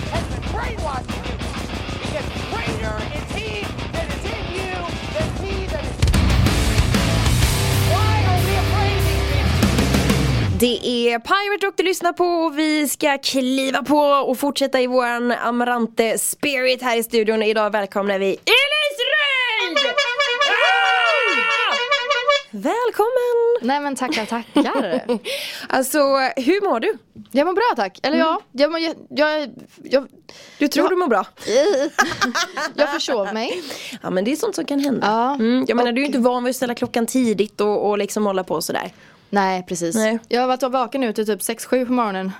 has been brainwashing you. Because greater is he that is in you than he that is. Why are we afraid these? Det är Pirate Rock du lyssnar på och vi ska kliva på och fortsätta i våran Amarante Spirit här i studion. Idag välkomnar vi Elis Röjd! Välkommen! Nej men tackar tackar. Alltså, hur mår du? jag mår bra tack. Eller ja, jag, mår, jag, jag, jag, Du tror Ja. du mår bra? jag försov mig. Ja men det är sånt som kan hända. Ja, Mm, jag menar och- du är inte van vid att ställa klockan tidigt och, och liksom hålla på sådär. Nej precis. Nej. Jag har varit vaken nu till typ 6-7 på morgonen.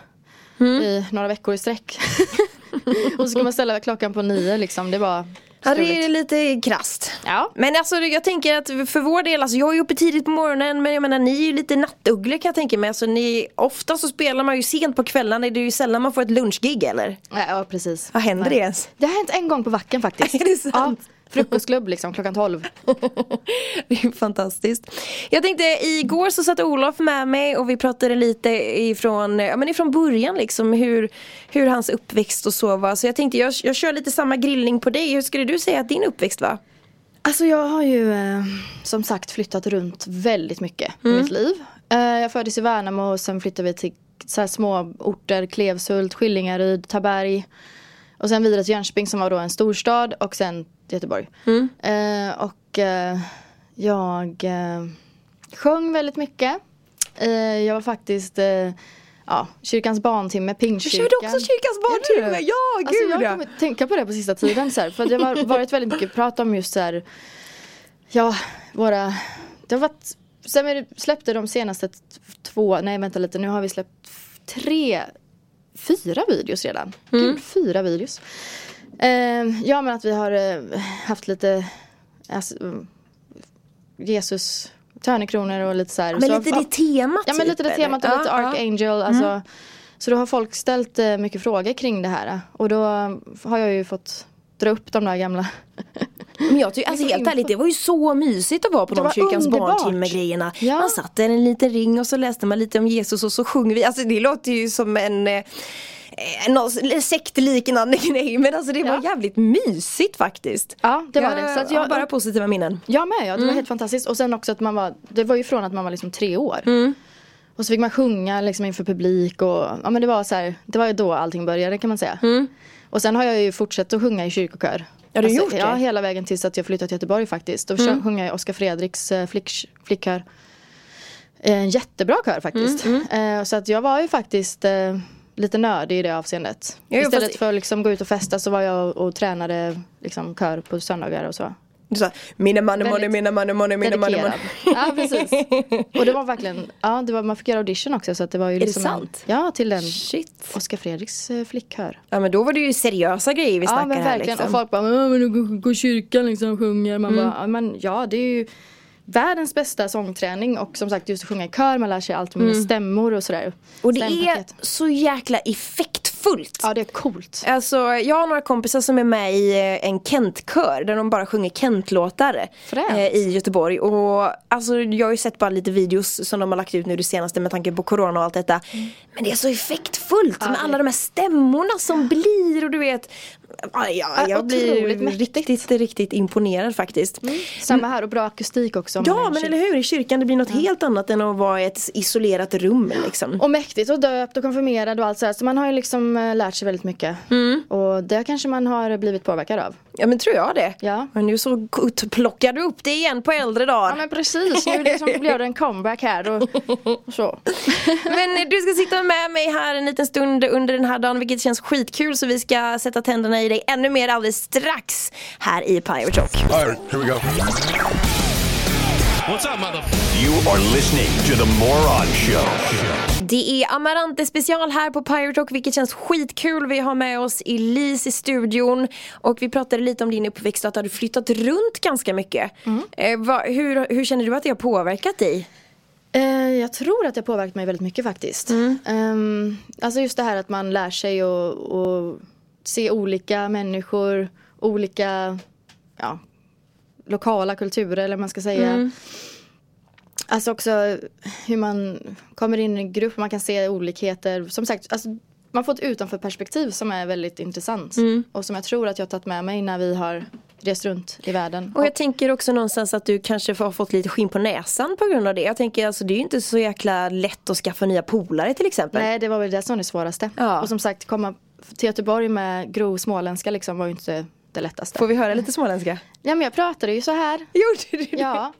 Mm. I några veckor i sträck. och så ska man ställa klockan på 9 liksom. Det var Ja det är lite krasst. Ja. Men alltså jag tänker att för vår del, alltså jag är uppe tidigt på morgonen men jag menar ni är ju lite nattugglor kan jag tänka mig. Alltså ni, ofta så spelar man ju sent på kvällarna, det är ju sällan man får ett lunchgig eller? Ja, ja precis. Vad händer Nej. det ens? Det har hänt en gång på Vacken faktiskt. Är det sant? Ja, frukostklubb liksom klockan 12. Det är fantastiskt. Jag tänkte igår så satt Olof med mig och vi pratade lite ifrån, ja, men ifrån början liksom hur, hur hans uppväxt och så var. Så jag tänkte jag, jag kör lite samma grillning på dig. Hur skulle du säga att din uppväxt var? Alltså jag har ju eh, som sagt flyttat runt väldigt mycket i mitt liv. Eh, jag föddes i Värnamo och sen flyttade vi till så här små orter, Klevshult, Skillingaryd, Taberg. Och sen vidare till Jönköping som var då en storstad och sen Göteborg. Eh, och eh, jag eh, sjöng väldigt mycket. Eh, jag var faktiskt eh, ja, kyrkans barntimme, Du Pingstkyrkan. körde också kyrkans barntimme, ja gud Alltså jag ja. har kommit tänka på det på sista tiden så här, för det har varit väldigt mycket prat om just så här, Ja, våra Det har varit Sen vi släppte de senaste två, nej vänta lite nu har vi släppt tre Fyra videos redan. Gud, fyra videos. Eh, ja men att vi har eh, haft lite alltså, mm, Jesus Törnekronor och lite så här. Men så lite det temat Ja men lite det typ, temat och eller? lite Ja, ja. Archangel. Alltså, Så då har folk ställt eh, mycket frågor kring det här. Och då har jag ju fått dra upp de där gamla. Men jag tycker, alltså helt ärligt, det var ju så mysigt att vara på Det de kyrkans underbart. barntimme grejerna. Ja. Man satt där i en liten ring och så läste man lite om Jesus och så sjunger vi. Alltså det låter ju som en eh, någon sektliknande grej men alltså det var Ja. jävligt mysigt faktiskt. Ja det var det. Så att jag jag, bara positiva minnen. jag med ja, det var helt fantastiskt. Och sen också att man var, det var ju från att man var liksom tre år. Och så fick man sjunga liksom inför publik och ja men det var så här, det var ju då allting började kan man säga. Och sen har jag ju fortsatt att sjunga i kyrkokör. Ja, du har gjort Ja, det? hela vägen tills att jag flyttade till Göteborg faktiskt. Då mm. sjöng jag i Oskar Fredriks eh, flick, flickkör. Eh, En jättebra kör faktiskt. Mm, Eh, så att jag var ju faktiskt eh, lite nördig i det avseendet. Ja, jo, Istället fast- för att liksom gå ut och festa så var jag och, tränade liksom kör på söndagar och så. Du sa, mina money, money, mina money, money, mina money, money. Ja precis. Och det var verkligen, ja det var, man fick göra audition också så att det var ju det liksom sant? En, ja till den Shit. Oskar Fredriks eh, flickkör. Ja men då var det ju seriösa grejer vi Ja snackar men här verkligen liksom. och folk bara, "Ja, men du går- kyrkan liksom och sjunger. Man Mm. bara, ja, men ja det är ju världens bästa sångträning och som sagt just att sjunga i kör, man lär sig allt med stämmor och sådär. Mm. Och det är så jäkla effektfullt. Ja det är coolt. Alltså jag har några kompisar som är med i eh, en Kent-kör där de bara sjunger Kent-låtar eh, i Göteborg. Och alltså jag har ju sett bara lite videos som de har lagt ut nu det senaste med tanke på corona och allt detta. Men det är så effektfullt med det- alla de här stämmorna som blir och du vet. Ja, ja, Ja, jag blir mäktigt. riktigt, riktigt imponerad faktiskt. Samma här och bra akustik också. Ja men eller hur, i kyrkan det blir något helt annat än att vara i ett isolerat rum liksom. Och mäktigt och döpt och konfirmerad och allt så här. Så man har ju liksom eh, lärt sig väldigt mycket. Mm. Och det kanske man har blivit påverkad av. Ja men tror jag det. Ja. Men nu så plockar du upp det igen på äldre dagar. Ja men precis, nu liksom blev det en comeback här och, och så. Men eh, du ska sitta med mig här en liten stund under den här dagen vilket känns skitkul så vi ska sätta tänderna i dig ännu mer alldeles strax här i Pirate Rock. All right, here we go. What's up, mother? You are listening to the Moron Show. Det är Amarante special här på Pirate Rock vilket känns skitkul. Vi har med oss Elise i studion och vi pratade lite om din uppväxt att du har flyttat runt ganska mycket. Eh, vad- hur, hur känner du att det har påverkat dig? Eh, jag tror att det har påverkat mig väldigt mycket faktiskt. Ehm, alltså just det här att man lär sig att se olika människor, olika ja, lokala kulturer eller man ska säga. Alltså också hur man kommer in i en grupp, man kan se olikheter. Som sagt, alltså, man får ett utanför perspektiv som är väldigt intressant. Och som jag tror att jag har tagit med mig när vi har rest runt i världen. Och jag tänker också någonstans att du kanske har fått lite skinn på näsan på grund av det. Jag tänker alltså det är ju inte så jäkla lätt att skaffa nya polare till exempel. Nej, det var väl det som var det svåraste. Ja. Och som sagt, komma till Göteborg med grov småländska liksom var ju inte det lättaste. Får vi höra lite småländska? Ja, men jag pratade ju så här. Gjorde du det? Ja,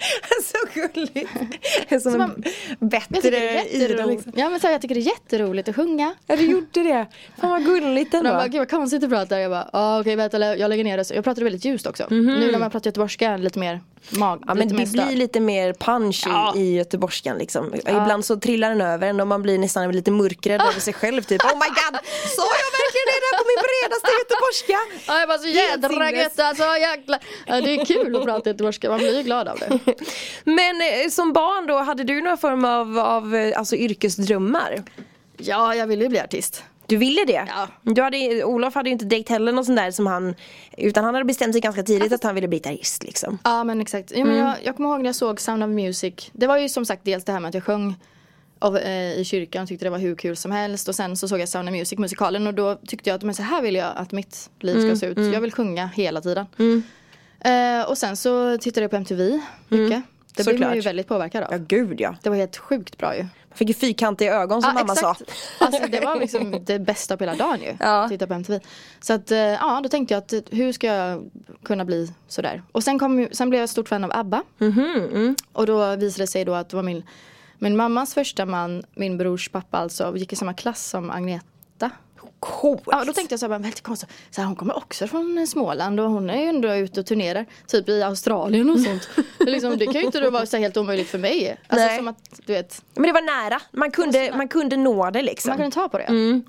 så gulligt. Som en man- tycker det bättre Ida liksom. Ja, men så här, jag tycker det är jätteroligt att sjunga. Ja du gjorde det. Fan vad gulligt De ändå. bara, gud vad konstigt du pratar. Jag bara, ah, okej vänta, jag lägger ner det. Så Jag pratade väldigt ljust också. Nu när man pratar göteborgska lite mer mag. Ja men det blir lite mer punch i, Ja. i göteborgskan liksom. Ibland så trillar den över en och man blir nästan lite mörkrädd över sig själv typ. Oh my god, sa jag verkligen det där på min bredaste göteborgska? Ja, jag bara så jädra gött alltså, jäkla. Ja, det är kul att prata göteborgska, man blir ju glad av det. Men eh, som barn då, hade du någon form av, av eh, alltså, yrkesdrömmar? Ja, jag vill ju bli artist. Du ville det? Ja. Du hade, Olof hade ju inte dejt heller någon sån där som han Utan han hade bestämt sig ganska tidigt att han ville bli gitarrist liksom Ja men exakt. Ja, men jag, jag kommer ihåg när jag såg Sound of Music. Det var ju som sagt dels det här med att jag sjöng av, eh, i kyrkan och tyckte det var hur kul som helst. Och sen så såg jag Sound of Music musikalen och då tyckte jag att men så här vill jag att mitt liv ska se ut. Jag vill sjunga hela tiden. Eh, och sen så tittade jag på MTV mycket. Det blev man ju väldigt påverkad av. Ja gud ja Det var helt sjukt bra ju. Man fick ju fyrkantiga ögon som mamma sa Alltså det var liksom det bästa på hela dagen ju. Ja. Titta på MTV. Så att eh, ja, då tänkte jag att eh, hur ska jag kunna bli sådär. Och sen, kom, sen blev jag stort fan av ABBA. Mhm, Och då visade det sig då att det var min, min mammas första man, min brors pappa alltså, gick i samma klass som Agneta. Coolt! Ja, då tänkte jag så här, bara, väldigt konstigt. Så här, hon kommer också från Småland och hon är ju ändå ute och turnerar. Typ i Australien och sånt. Det liksom, det kan ju inte vara så helt omöjligt för mig. Alltså Nej. som att, du vet, Men det var nära, man kunde, man kunde nå det liksom Man kunde ta på det.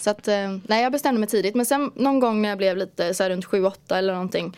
Så att, eh, nej jag bestämde mig tidigt. Men sen någon gång när jag blev lite så här runt 7-8 eller någonting.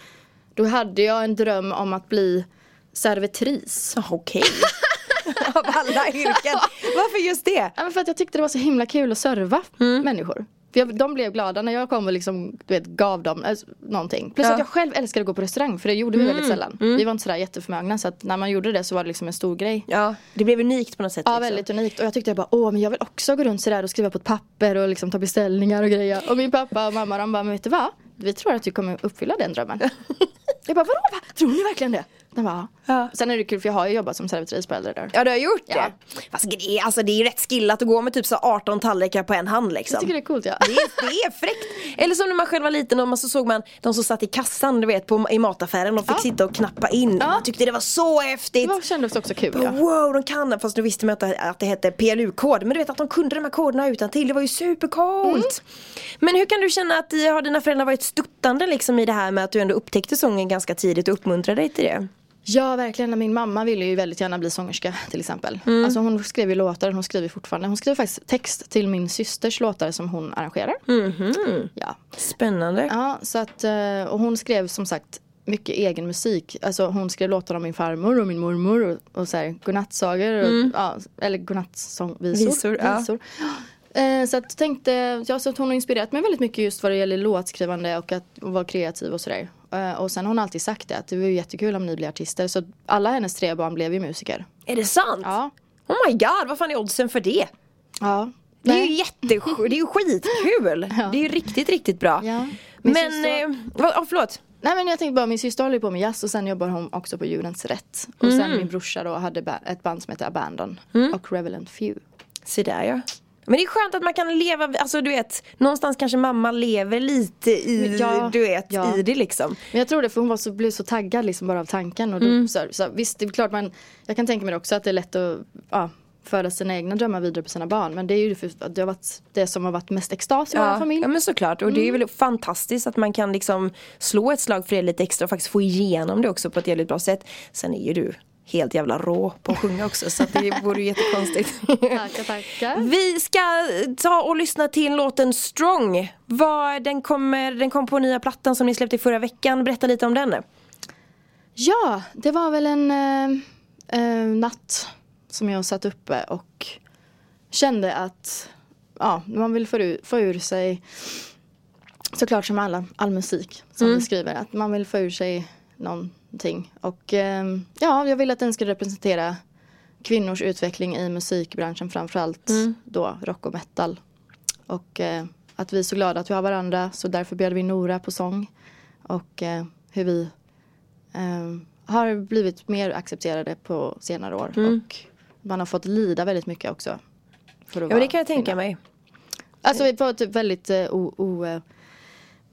Då hade jag en dröm om att bli servitris. Ah, Okej Av alla yrken Varför just det? Ja, men för att jag tyckte det var så himla kul att serva människor. Jag, de blev glada när jag kom och liksom, du vet, gav dem eh, någonting. Plus Ja. att jag själv älskade att gå på restaurang för det gjorde vi väldigt sällan. Vi var inte sådär jätteförmögna så att när man gjorde det så var det liksom en stor grej. Ja, det blev unikt på något sätt Ja liksom. väldigt unikt och jag tyckte jag bara åh men jag vill också gå runt sådär och skriva på ett papper och liksom ta beställningar och grejer. Och min pappa och mamma de bara men vet du vad? Vi tror att du kommer uppfylla den drömmen. jag bara vadå? Va? Tror ni verkligen det? De bara Ja. Sen är det kul för jag har ju jobbat som servitris på äldre där. Ja du har gjort Ja. det? Fast det är, alltså, det är ju rätt skillat att gå med typ så 18 tallrikar på en hand liksom Jag tycker det är coolt ja. Det är, det är fräckt. Eller som när man själv var liten och man så såg man de som satt i kassan du vet på, i mataffären och fick Ja. sitta och knappa in. Ja. Man tyckte det var så häftigt. Det var, kändes också kul ja. Wow, de kan Fast nu visste man inte att det hette PLU-kod. Men du vet att de kunde de här koderna utan till. Det var ju supercoolt. Men hur kan du känna att eh, har dina föräldrar varit stöttande liksom i det här med att du ändå upptäckte sången ganska tidigt och uppmuntrade dig till det? Ja verkligen, min mamma ville ju väldigt gärna bli sångerska till exempel. Mm. Alltså hon skrev ju låtar, hon skriver fortfarande. Hon skriver faktiskt text till min systers låtar som hon arrangerar. Mhm. Ja. Spännande. ja, så att, eh, och hon skrev som sagt mycket egen musik. Alltså hon skrev låtar om min farmor och min mormor och, och så här, godnattsagor. Och, ja, eller godnattsångvisor. Visor, ja. Eh, Så att tänkte, ja, så att hon har inspirerat mig väldigt mycket just vad det gäller låtskrivande och att vara kreativ och sådär. Eh, Och sen har hon alltid sagt det att det vore jättekul om ni blir artister. Så alla hennes tre barn blev ju musiker. Är det sant? Ja. Oh my god, vad fan är oddsen för det? Ja. Det är Nej. ju jättesj- det är ju skitkul. Det är ju riktigt, riktigt bra. Ja. Min Men, syster- eh, vad, oh, förlåt. Nej men jag tänkte bara, min syster håller på med jazz och sen jobbar hon också på Djurens Rätt. Och Mm. sen min brorsa då hade ett band som heter Abandon och Revelant Few. Se där ja. Men det är skönt att man kan leva, alltså du vet, någonstans kanske mamma lever lite i, Ja, du vet, ja. i det liksom. Men jag tror det för hon var så, blev så taggad liksom bara av tanken. Och då, Mm. så, så, visst det är klart man, jag kan tänka mig också att det är lätt att ja, föra sina egna drömmar vidare på sina barn. Men det är ju för, det, har varit det som har varit mest extas i vår Ja, familj. ja men såklart och det är väl fantastiskt att man kan liksom slå ett slag för det lite extra och faktiskt få igenom det också på ett jävligt bra sätt. Sen är ju du helt jävla rå på att sjunga också så det vore ju jättekonstigt. Tackar, tackar. Vi ska ta och lyssna till låten Strong. Vad, den, kommer, den kom på nya plattan som ni släppte förra veckan. Berätta lite om den. Ja, det var väl en eh, eh, natt som jag satt uppe och kände att ja, man vill få ur, få ur sig såklart som alla, all musik som vi skriver, att man vill få ur sig någonting. Och eh, ja, jag vill att den ska representera kvinnors utveckling i musikbranschen framförallt då rock och metal. Och eh, att vi är så glada att vi har varandra så därför bjöd vi Nora på sång. Och eh, hur vi eh, har blivit mer accepterade på senare år. Och man har fått lida väldigt mycket också. För att Ja det kan jag tänka kvinna. mig. Alltså på ett väldigt, eh, o, o, eh,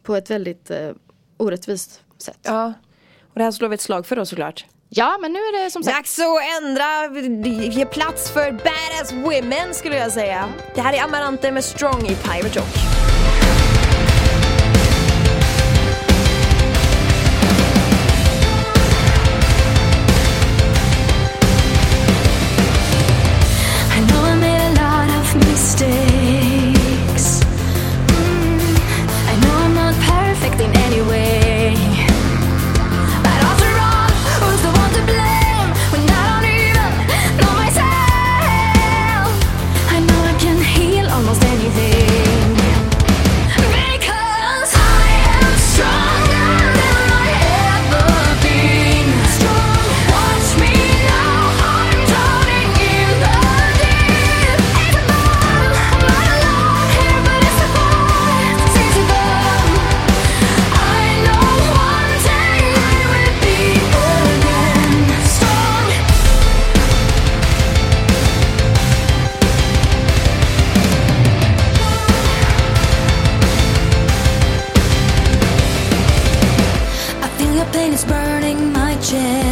på ett väldigt eh, orättvist sätt. Ja. Ja. Och det här slår vi ett slag för då såklart. men nu är det som sagt. Dags att ändra, ge plats för badass women skulle jag säga. Det här är Amarante med Strong i Pirate Rock. Pain is burning my chest.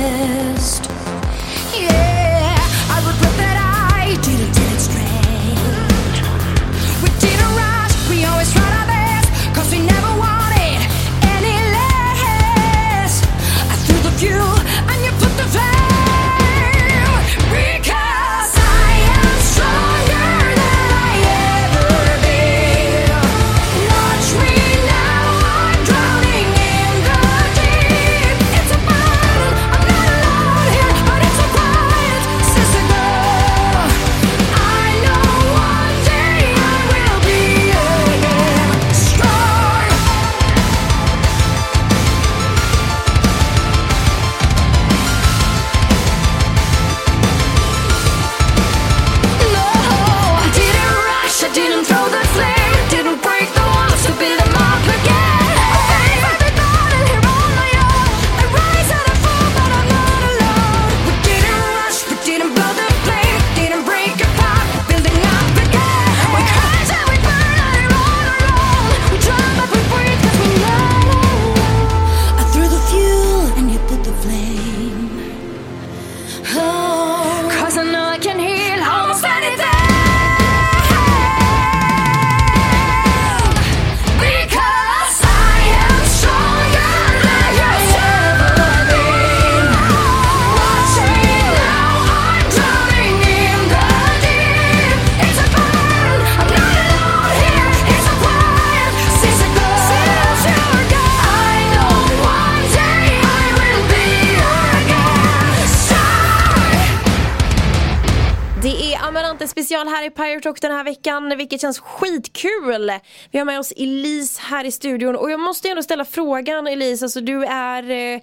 Special här i Pirate Rock den här veckan vilket känns skitkul. Vi har med oss Elise här i studion och jag måste ändå ställa frågan Elise, alltså du är eh,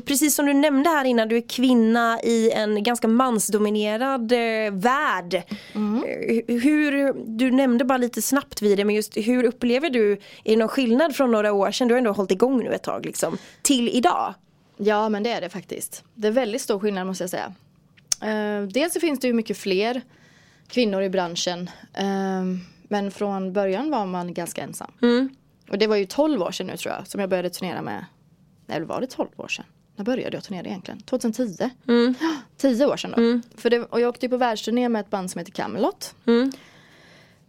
precis som du nämnde här innan, du är kvinna i en ganska mansdominerad eh, värld. Eh, Hur, du nämnde bara lite snabbt vid det men just hur upplever du, är det någon skillnad från några år sedan, du har ändå hållit igång nu ett tag liksom, till idag? Ja men det är det faktiskt. Det är väldigt stor skillnad måste jag säga. Dels så finns det ju mycket fler kvinnor i branschen. eh, men från början var man ganska ensam. Och det var ju 12 år sedan nu tror jag som jag började turnera med. Nej eller var det 12 år sedan? När började jag turnera egentligen? 2010? Mm. 10 år sedan då. För det, och jag åkte ju på världsturné med ett band som heter Camelot.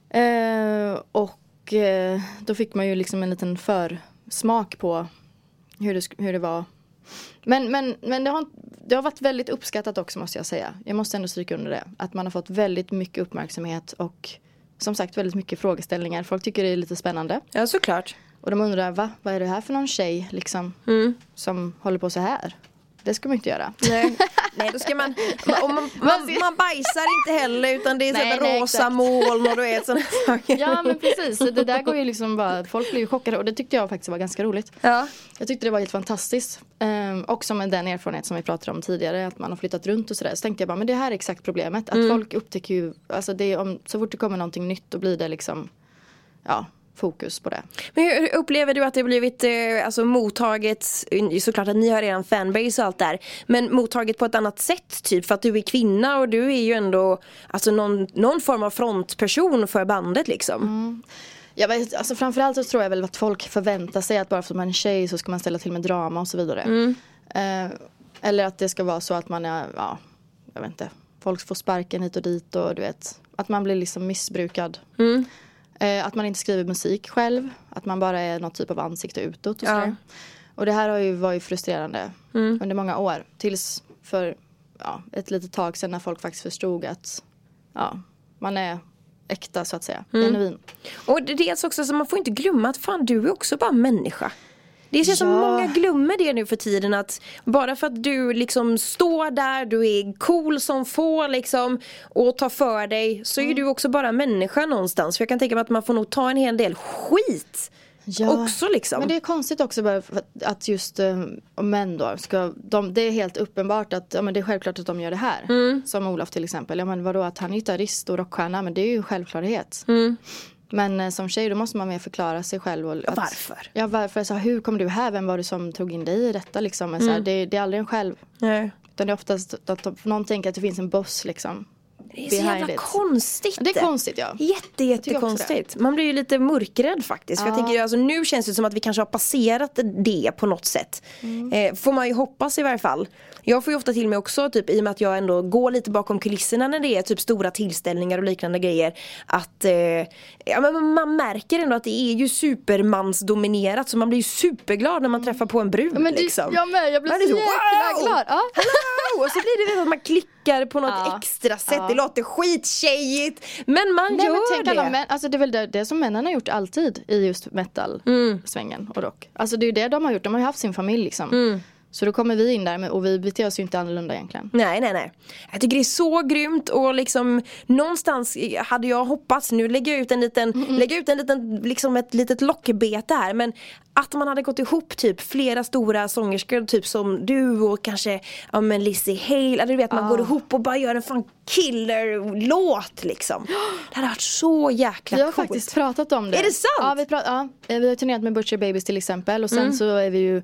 Eh, och eh, då fick man ju liksom en liten försmak på hur det, hur det var. Men, men, men det, har, det har varit väldigt uppskattat också måste jag säga. Jag måste ändå stryka under det. Att man har fått väldigt mycket uppmärksamhet och som sagt väldigt mycket frågeställningar. Folk tycker det är lite spännande. Ja såklart. Och de undrar, va? Vad är det här för någon tjej liksom? Som håller på så här? Det ska man inte göra. Nej, nej då ska man, och man, man, man bajsar inte heller utan det är Nej, nej, rosa exakt. moln och du vet sådana saker. Ja men precis, det där går ju liksom bara, folk blir ju chockade och det tyckte jag faktiskt var ganska roligt. Ja. Jag tyckte det var helt fantastiskt. Ehm, också med den erfarenhet som vi pratade om tidigare, att man har flyttat runt och sådär. Så tänkte jag bara, men det här är exakt problemet. Att folk upptäcker ju, alltså det är om, så fort det kommer någonting nytt då blir det liksom ja, fokus på det. Men hur upplever du att det blivit eh, alltså, mottaget, såklart att ni har redan fanbase och allt där, men mottaget på ett annat sätt typ för att du är kvinna och du är ju ändå alltså, någon, någon form av frontperson för bandet liksom. Jag vet, alltså framförallt så tror jag väl att folk förväntar sig att bara för att man är en tjej så ska man ställa till med drama och så vidare. Eh, eller att det ska vara så att man är, ja, jag vet inte, folk får sparken hit och dit och du vet, att man blir liksom missbrukad. Eh, att man inte skriver musik själv, att man bara är någon typ av ansikte utåt och Ja. Och det här har ju varit frustrerande under många år. Tills för ja, ett litet tag sedan när folk faktiskt förstod att ja, man är äkta så att säga, genuin. Och det- dels också så man får inte glömma att fan du är också bara människa. Det känns som Ja. många glömmer det nu för tiden att bara för att du liksom står där, du är cool som få liksom och tar för dig så är du också bara människa någonstans. För jag kan tänka mig att man får nog ta en hel del skit också liksom. Men det är konstigt också bara att- just eh, män då ska, de, det är helt uppenbart att ja, men det är självklart att de gör det här. Mm. Som Olof till exempel. Ja men vadå att han är gitarrist och rockstjärna men det är ju en självklarhet. Mm. Men eh, som tjej då måste man mer förklara sig själv. Och att, varför? Ja varför? Så, hur kom du här? Vem var det som tog in dig i detta liksom? Men, så Mm. här, det, det är aldrig en själv. Nej. Utan det är oftast att någon tänker att det finns en boss liksom. Det är så jävla it. konstigt. Det är konstigt ja. Jätte, jättekonstigt. Man blir ju lite mörkrädd faktiskt. För jag tänker, alltså, nu känns det som att vi kanske har passerat det på något sätt. Mm. Eh, får man ju hoppas i varje fall. Jag får ju ofta till mig också, typ, i och med att jag ändå går lite bakom kulisserna när det är typ stora tillställningar och liknande grejer. Att eh, ja, men man märker ändå att det är ju supermansdominerat. Så man blir ju superglad när man träffar på en brud. Mm. Men det, liksom. Jag med, jag blir Man så så, jäkla wow! glad. Ja. Hello! Och så blir det att man klickar på något Ja. extra sätt. Ja. Det låter skittjejigt. Men man Nej, gör men det. alla män, alltså det är väl det, det som männen har gjort alltid i just metal-svängen och rock. Alltså det är ju det de har gjort, de har ju haft sin familj liksom. Så då kommer vi in där och vi beter oss ju inte annorlunda egentligen. Nej, nej, nej. Jag tycker det är så grymt och liksom någonstans hade jag hoppats, nu lägger jag ut en liten, lägger ut en liten, liksom ett litet lockbete här men att man hade gått ihop typ flera stora sångerskor typ som du och kanske ja men Lizzie Hale, eller du vet man går ihop och bara gör en fan killer-låt liksom. Det hade varit så jäkla Vi har coolt. faktiskt pratat om det. Är det sant? Ja, vi, pra- ja, eh, vi har turnerat med Butcher Babies till exempel och sen så är vi ju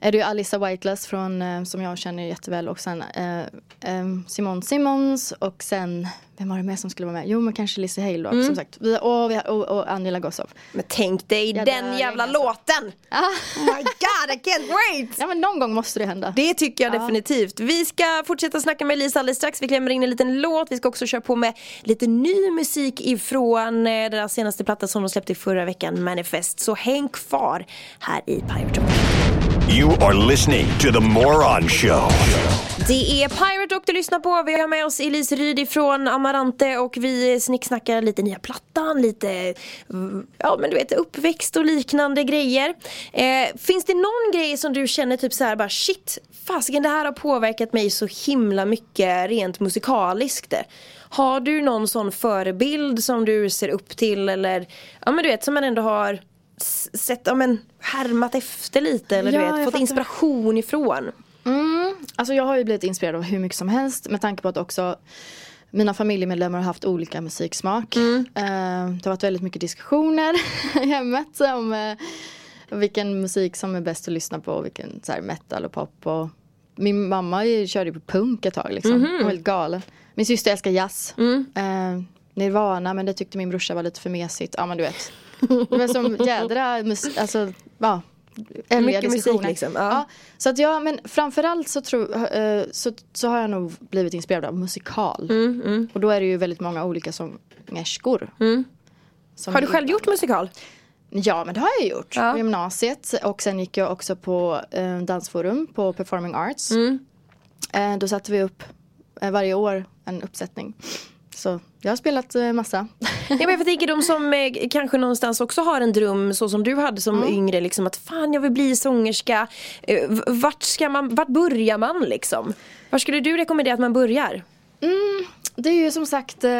är det ju Alissa Whiteless från, eh, som jag känner jätteväl och sen eh, eh, Simon Simmons och sen, vem var det mer som skulle vara med? Jo men kanske Lizzie Hale då som sagt. Vi, och, och, och Angela Gossow. Men tänk dig Ja, den jävla låten! Ah. Oh my god, I can't wait! Ja men någon gång måste det hända. Det tycker jag definitivt. Vi ska fortsätta snacka med Lisa alldeles strax. Vi klämmer in en liten låt. Vi ska också köra på med lite ny musik ifrån eh, deras senaste platta som de släppte förra veckan, Manifest. Så häng kvar här i Pirate Rock. You are listening to The Moron Show. Det är Pirate Rock du lyssnar på. Vi har med oss Elise Ryd från Amarante och vi snicksnackar lite nya plattan, lite ja men du vet uppväxt och liknande grejer. Eh, finns det någon grej som du känner typ så här bara shit, fasiken det här har påverkat mig så himla mycket rent musikaliskt. Har du någon sån förebild som du ser upp till eller ja men du vet som man ändå har sett, ja men härmat efter lite eller Ja, du vet fått fattar. inspiration ifrån. Alltså jag har ju blivit inspirerad av hur mycket som helst med tanke på att också mina familjemedlemmar har haft olika musiksmak. Mm. Eh, det har varit väldigt mycket diskussioner i hemmet om eh, vilken musik som är bäst att lyssna på. Vilken så här, metal och pop. Och min mamma ju- körde ju på punk ett tag liksom. Mhm. Hon var helt galen. Min syster älskar jazz. Mm. Eh, Nirvana men det tyckte min brorsa var lite för mesigt. Ja men du vet. Det var som jädra musik. Alltså, ja. Mycket musik liksom, ja. Så att ja, men framförallt så, tror, eh, så, så har jag nog blivit inspirerad av musikal. Mm, Och då är det ju väldigt många olika sångerskor. som Mm. Har du själv gjort musikal? Ja, men det har jag gjort. Ja. På gymnasiet och sen gick jag också på eh, dansforum på Performing Arts. Mm. Eh, då satte vi upp eh, varje år en uppsättning. Så jag har spelat eh, massa. Ja, men jag tänker de som eh, kanske någonstans också har en dröm så som du hade som yngre liksom att fan jag vill bli sångerska. Eh, Vart, ska man, vart börjar man liksom? Var skulle du rekommendera att man börjar? Det är ju som sagt eh,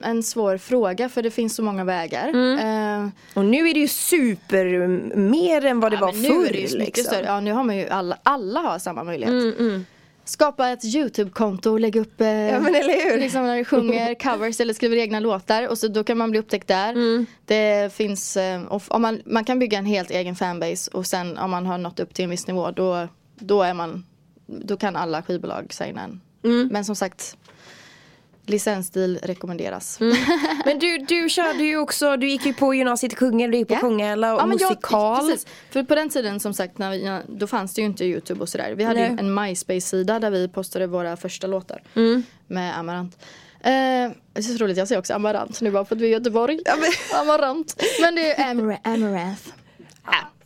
en svår fråga för det finns så många vägar. Eh, Och nu är det ju super mm, mer än vad det Ja, var men nu förr. är det ju så mycket liksom. större. Ja, nu har man ju alla, alla har samma möjlighet. Mm, skapa ett YouTube-konto och lägga upp eh, Ja, men eller hur? liksom när du sjunger covers eller skriver egna låtar och så då kan man bli upptäckt där. Mm. Det finns, eh, om man, man kan bygga en helt egen fanbase och sen om man har nått upp till en viss nivå då, då är man, då kan alla skivbolag signa en. Mm. Men som sagt, licensstil rekommenderas. Mm. Men du, du körde ju också, du gick ju på gymnasiet i Kungälv, du gick på Ja. Kungälv och Ja, men jag- musikal. precis. För på den tiden som sagt, när vi, då fanns det ju inte Youtube och sådär. Vi hade ju Nej. en MySpace-sida där vi postade våra första låtar. Mm. Med Amarant. Eh, det är så roligt, jag säger också Amarant nu bara för att vi är i Göteborg. Amarant. Men det är Amar- Amaranth.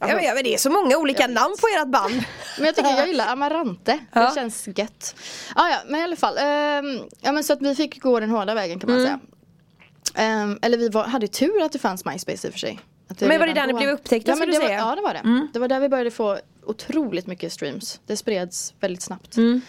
Ja, men, ja, men det är så många olika namn på ert band. Men jag tycker jag gillar Amarante. Ja. Det känns gött. Ah, ja, men i alla fall. ehm, ja, men så att vi fick gå den hårda vägen kan man Mm. säga. Ehm, eller vi var, hade tur att det fanns MySpace i och för sig. Men var det där ni blev upptäckta, ja, men det var? Mm. Ja det var det. Det var där vi började få otroligt mycket streams. Det spreds väldigt snabbt. Mm.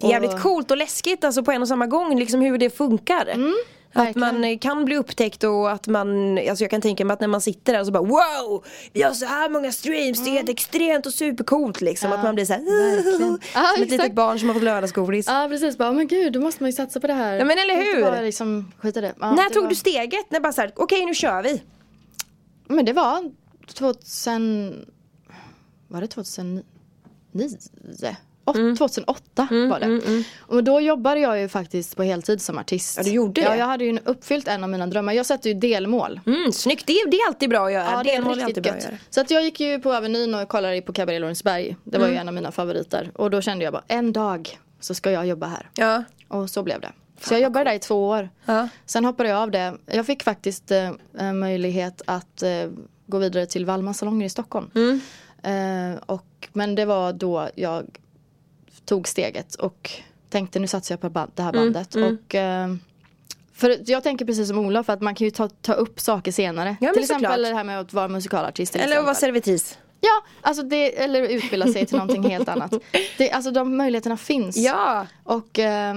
Det är jävligt Och- coolt och läskigt alltså på en och samma gång, liksom hur det funkar. Att Mm, man kan bli upptäckt och att man, alltså jag kan tänka mig att när man sitter där så bara wow! Vi har så här många streams, det är helt extremt och supercoolt liksom. Mm. Ja, att man blir såhär som ett litet barn som har fått lördagsgodis. Ja precis, bara men gud då måste man ju satsa på det här. Ja, men eller hur? Bara liksom skita det. Ja, När det tog var... du steget? När bara såhär, okej nu kör vi. Men det var 2000... Var det 2009? Åt- Mm. 2008 var det. Och då jobbade jag ju faktiskt på heltid som artist. Ja, du gjorde Ja, det. jag hade ju uppfyllt en av mina drömmar. Jag sätter ju delmål. Mm, snyggt, det är, det är alltid bra att göra. Ja, det är Delmål alltid bra att göra. Så att jag gick ju på Avenyn och kollade på Cabaret Lorensberg. Det Mm. var ju en av mina favoriter. Och då kände jag bara, en dag så ska jag jobba här. Ja. Och så blev det. Så jag jobbade där i två år. Ja. Sen hoppade jag av det. Jag fick faktiskt eh, möjlighet att eh, gå vidare till Wallmans salonger i Stockholm. Mm. Eh, och, men det var då jag tog steget och tänkte nu satsar jag på band, det här Mm, bandet. Och, eh, för jag tänker precis som Olof att man kan ju ta, ta upp saker senare. Ja, till såklart. exempel det här med att vara musikalartist. Eller att vara servitris. Ja, alltså det, eller utbilda sig till någonting helt annat. Det, alltså de möjligheterna finns. Ja. Och eh,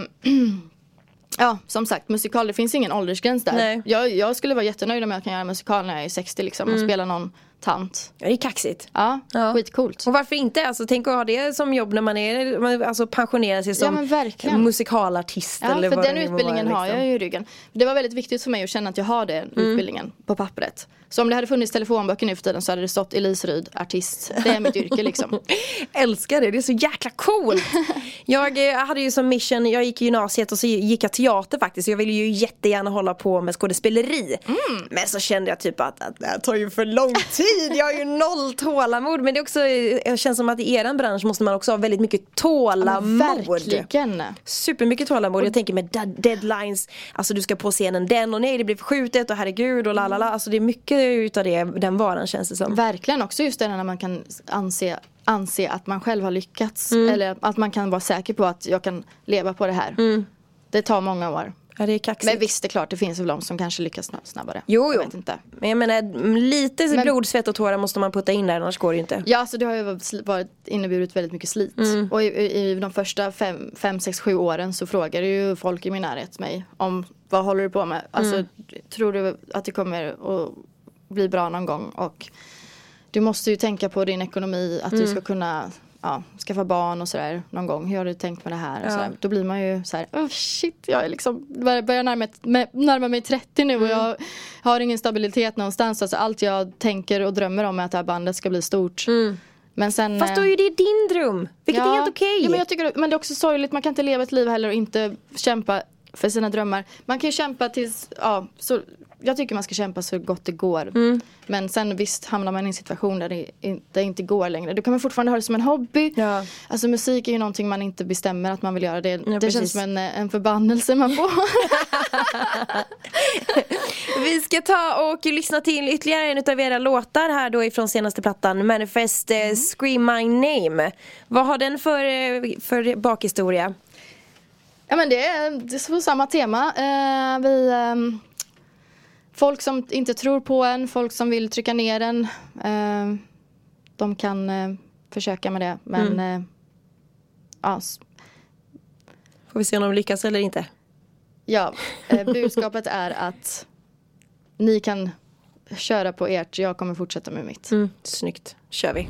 ja, som sagt musikal, det finns ingen åldersgräns där. Nej. Jag, jag skulle vara jättenöjd om jag kan göra musikal när jag är 60 liksom och spela någon tant. Ja, det är kaxigt. Ja, Ja. skitcoolt. Och varför inte? Alltså, tänk att ha det som jobb när man är, alltså pensionera sig Ja, som verkligen. musikalartist Ja, eller för vad den utbildningen vara, har liksom. jag ju i ryggen. Det var väldigt viktigt för mig att känna att jag har den Mm. utbildningen på pappret. Så om det hade funnits telefonböcker nu för tiden så hade det stått Elise Ryd, artist. Det är mitt yrke liksom. Älskar det, det är så jäkla coolt. jag eh, hade ju som mission, jag gick i gymnasiet och så gick jag teater faktiskt. Jag ville ju jättegärna hålla på med skådespeleri. Mm. Men så kände jag typ att, att det här tar ju för lång tid. Jag har ju noll tålamod. Men det är också, jag känns som att i eran bransch måste man också ha väldigt mycket tålamod. Verkligen. Supermycket tålamod. Jag tänker med dead- deadlines, alltså du ska på scenen den och nej det blir förskjutet och herregud och la la la. Alltså det är mycket utav det, den varan känns det som. Verkligen också just det när man kan anse, anse att man själv har lyckats. Mm. Eller att man kan vara säker på att jag kan leva på det här. Mm. Det tar många år. Ja det är kaxigt. Men visst, det är klart, det finns väl de som kanske lyckas sna- snabbare. Jo, Jag jo. vet inte. Men jag menar lite Men- blod, svett och tårar måste man putta in där annars går det ju inte. Ja, alltså det har ju varit- inneburit väldigt mycket slit. Mm. Och i, i, i de första fem, fem, sex, sju åren så frågade ju folk i min närhet mig om vad håller du på med? Alltså, Mm. tror du att det kommer att bli bra någon gång? Och du måste ju tänka på din ekonomi, att Mm. du ska kunna ja, skaffa barn och sådär någon gång. Hur har du tänkt med det här? Och Ja. Då blir man ju så här, oh shit, jag är liksom, börjar närma, mig- närma mig 30 nu Mm. och jag har ingen stabilitet någonstans. Alltså allt jag tänker och drömmer om är att det här bandet ska bli stort. Men sen, Mm. Fast då eh, är ju det din dröm, vilket är helt okej. Ja, men, jag tycker, men det är också sorgligt, man kan inte leva ett liv heller och inte kämpa för sina drömmar. Man kan ju kämpa tills, ja, så, jag tycker man ska kämpa så gott det går. Mm. Men sen visst hamnar man i en situation där det inte, inte går längre. Då kan man fortfarande ha det som en hobby. Ja. Alltså musik är ju någonting man inte bestämmer att man vill göra. Det, det precis. känns som en, en förbannelse man får. Vi ska ta och lyssna till ytterligare en av era låtar här då ifrån senaste plattan Manifest eh, Scream My Name. Vad har den för, eh, för bakhistoria? Ja men det är, det är på samma tema. Eh, vi, ehm, folk som inte tror på en, folk som vill trycka ner en. eh, de kan eh, försöka med det. Men eh, ja, Får vi se om de lyckas eller inte. ja, eh, budskapet är att ni kan köra på ert, jag kommer fortsätta med mitt. Mm, snyggt, kör vi.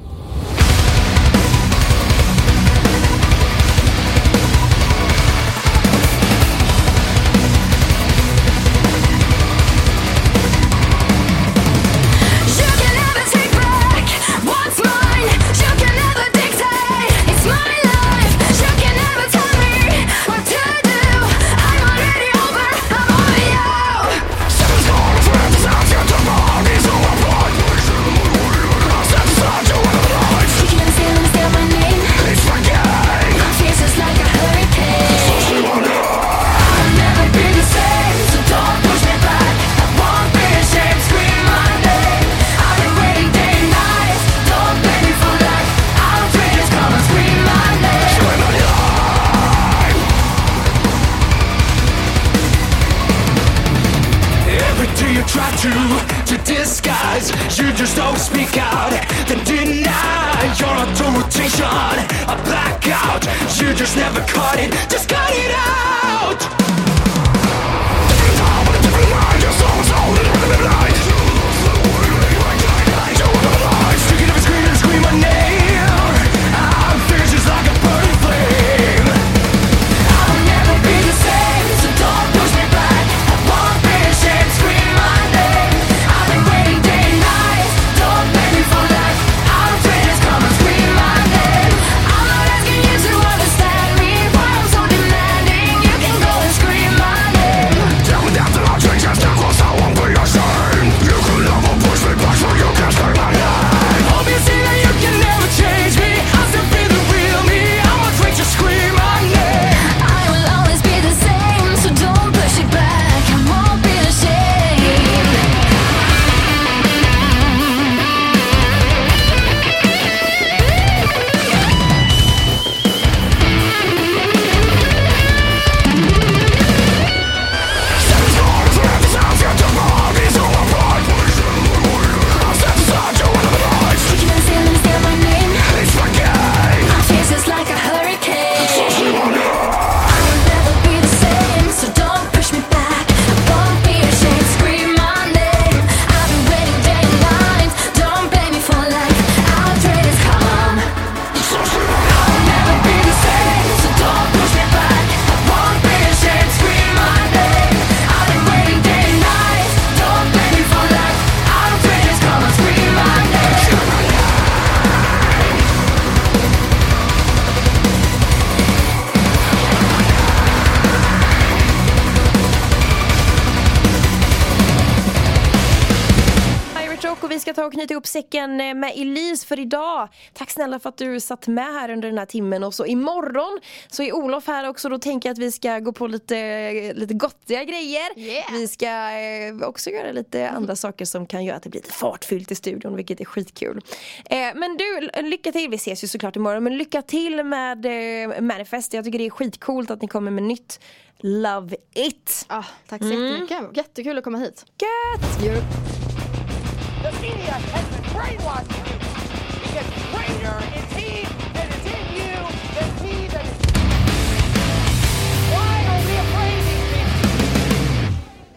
Authorization. A blackout, you just never cut it, just cut it out. Ta och knyta ihop säcken eh, med Elise för idag. Tack snälla för att du satt med här under den här timmen och så imorgon så är Olof här också. Då tänker jag att vi ska gå på lite, lite gottiga grejer. Yeah. Vi ska eh, också göra lite andra saker som kan göra att det blir lite fartfyllt i studion vilket är skitkul. Eh, men du, lycka till. Vi ses ju såklart imorgon men lycka till med Manifest. Jag tycker det är skitcoolt att ni kommer med nytt. Love it! Ah, tack så jättemycket. Jättekul att komma hit. Gött! Jo. The media has been brainwashing you. It gets greater in team